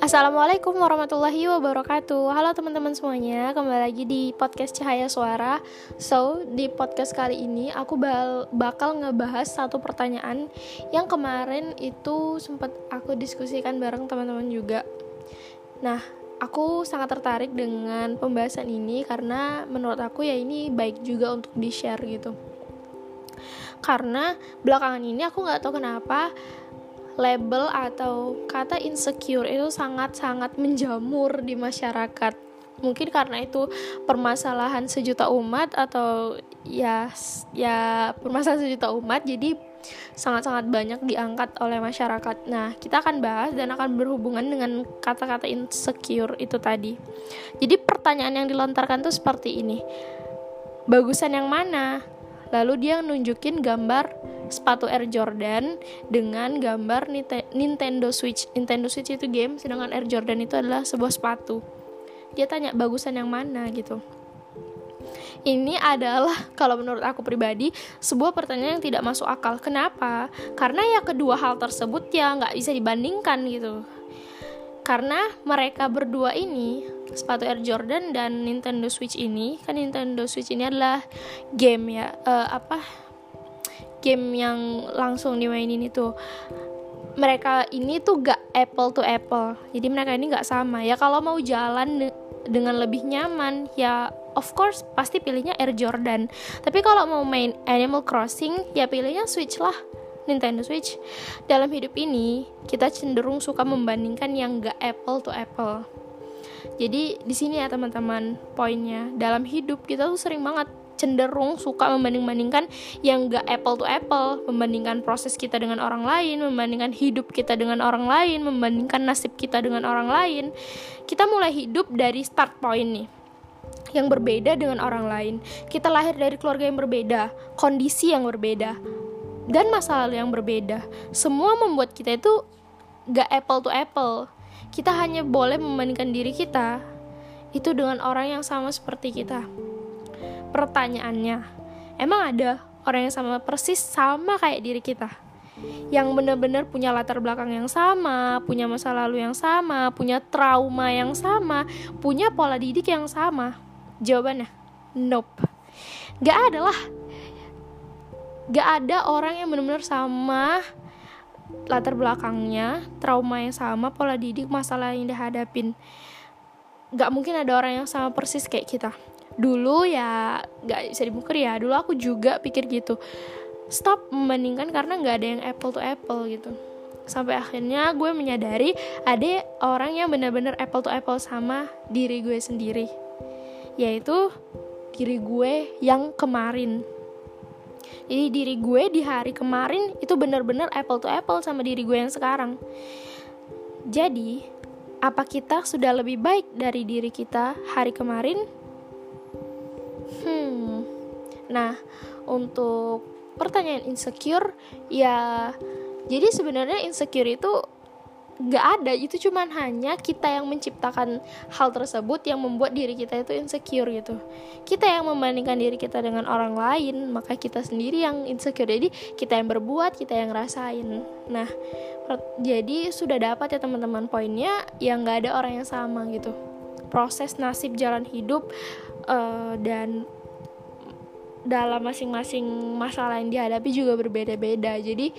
Assalamualaikum warahmatullahi wabarakatuh. Halo teman-teman semuanya Kembali lagi di podcast Cahaya Suara. So, di podcast kali ini Aku bakal ngebahas satu pertanyaan Yang kemarin itu sempat aku diskusikan bareng teman-teman juga. Nah, aku sangat tertarik dengan pembahasan ini Karena menurut aku ya ini baik juga untuk di-share gitu Karena belakangan ini aku gak tahu kenapa label atau kata insecure itu sangat-sangat menjamur di masyarakat. Mungkin karena itu permasalahan sejuta umat atau ya ya permasalahan sejuta umat jadi sangat-sangat banyak diangkat oleh masyarakat. Nah, kita akan bahas dan akan berhubungan dengan kata-kata insecure itu tadi. Jadi pertanyaan yang dilontarkan tuh seperti ini. Bagusan yang mana? Lalu dia nunjukin gambar sepatu Air Jordan dengan gambar Nintendo Switch. Nintendo Switch itu game, sedangkan Air Jordan itu adalah sebuah sepatu. Dia tanya bagusan yang mana gitu. Ini adalah kalau menurut aku pribadi sebuah pertanyaan yang tidak masuk akal. Kenapa? Karena ya kedua hal tersebut ya nggak bisa dibandingkan gitu. Karena mereka berdua ini sepatu Air Jordan dan Nintendo Switch ini kan Nintendo Switch ini adalah game ya uh, apa game yang langsung dimainin itu. Mereka ini tuh gak apple to apple jadi mereka ini gak sama. Ya kalau mau jalan de dengan lebih nyaman ya of course pasti pilihnya Air Jordan. Tapi kalau mau main Animal Crossing ya pilihnya Switch lah Nintendo Switch. Dalam hidup ini kita cenderung suka membandingkan yang gak apple to apple. Jadi di sini ya teman-teman poinnya. Dalam hidup kita tuh sering banget cenderung suka membanding-bandingkan yang gak apple to apple membandingkan proses kita dengan orang lain membandingkan hidup kita dengan orang lain membandingkan nasib kita dengan orang lain. Kita mulai hidup dari start point nih yang berbeda dengan orang lain. Kita lahir dari keluarga yang berbeda kondisi yang berbeda dan masa lalu yang berbeda semua membuat kita itu gak apple to apple kita hanya boleh membandingkan diri kita itu dengan orang yang sama seperti kita pertanyaannya emang ada orang yang sama persis sama kayak diri kita yang benar-benar punya latar belakang yang sama, punya masa lalu yang sama, punya trauma yang sama, punya pola didik yang sama? Jawabannya, nope. Gak ada lah. Gak ada orang yang benar-benar sama latar belakangnya, trauma yang sama, pola didik, masalah yang dihadapin. Gak mungkin ada orang yang sama persis kayak kita. Dulu ya nggak bisa dibungkir ya dulu aku juga pikir gitu. Stop membandingkan karena nggak ada yang apple to apple gitu. Sampai akhirnya gue menyadari ada orang yang benar-benar apple to apple sama diri gue sendiri. Yaitu diri gue yang kemarin jadi diri gue di hari kemarin itu benar-benar apple to apple sama diri gue yang sekarang jadi apa kita sudah lebih baik dari diri kita hari kemarin Hmm. Nah, untuk pertanyaan insecure ya jadi sebenarnya insecure itu gak ada. Itu cuman hanya kita yang menciptakan hal tersebut yang membuat diri kita itu insecure gitu. Kita yang membandingkan diri kita dengan orang lain maka kita sendiri yang insecure. Jadi kita yang berbuat kita yang rasain nah jadi sudah dapat ya teman-teman poinnya yang gak ada orang yang sama gitu. Proses nasib jalan hidup uh, dan dalam masing-masing masalah yang dihadapi juga berbeda-beda. Jadi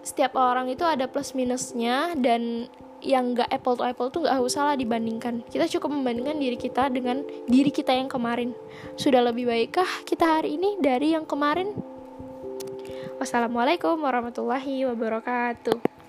setiap orang itu ada plus minusnya dan yang gak apple to apple tuh gak usah lah dibandingkan. Kita cukup membandingkan diri kita dengan diri kita yang kemarin. Sudah lebih baikkah kita hari ini dari yang kemarin? Wassalamualaikum warahmatullahi wabarakatuh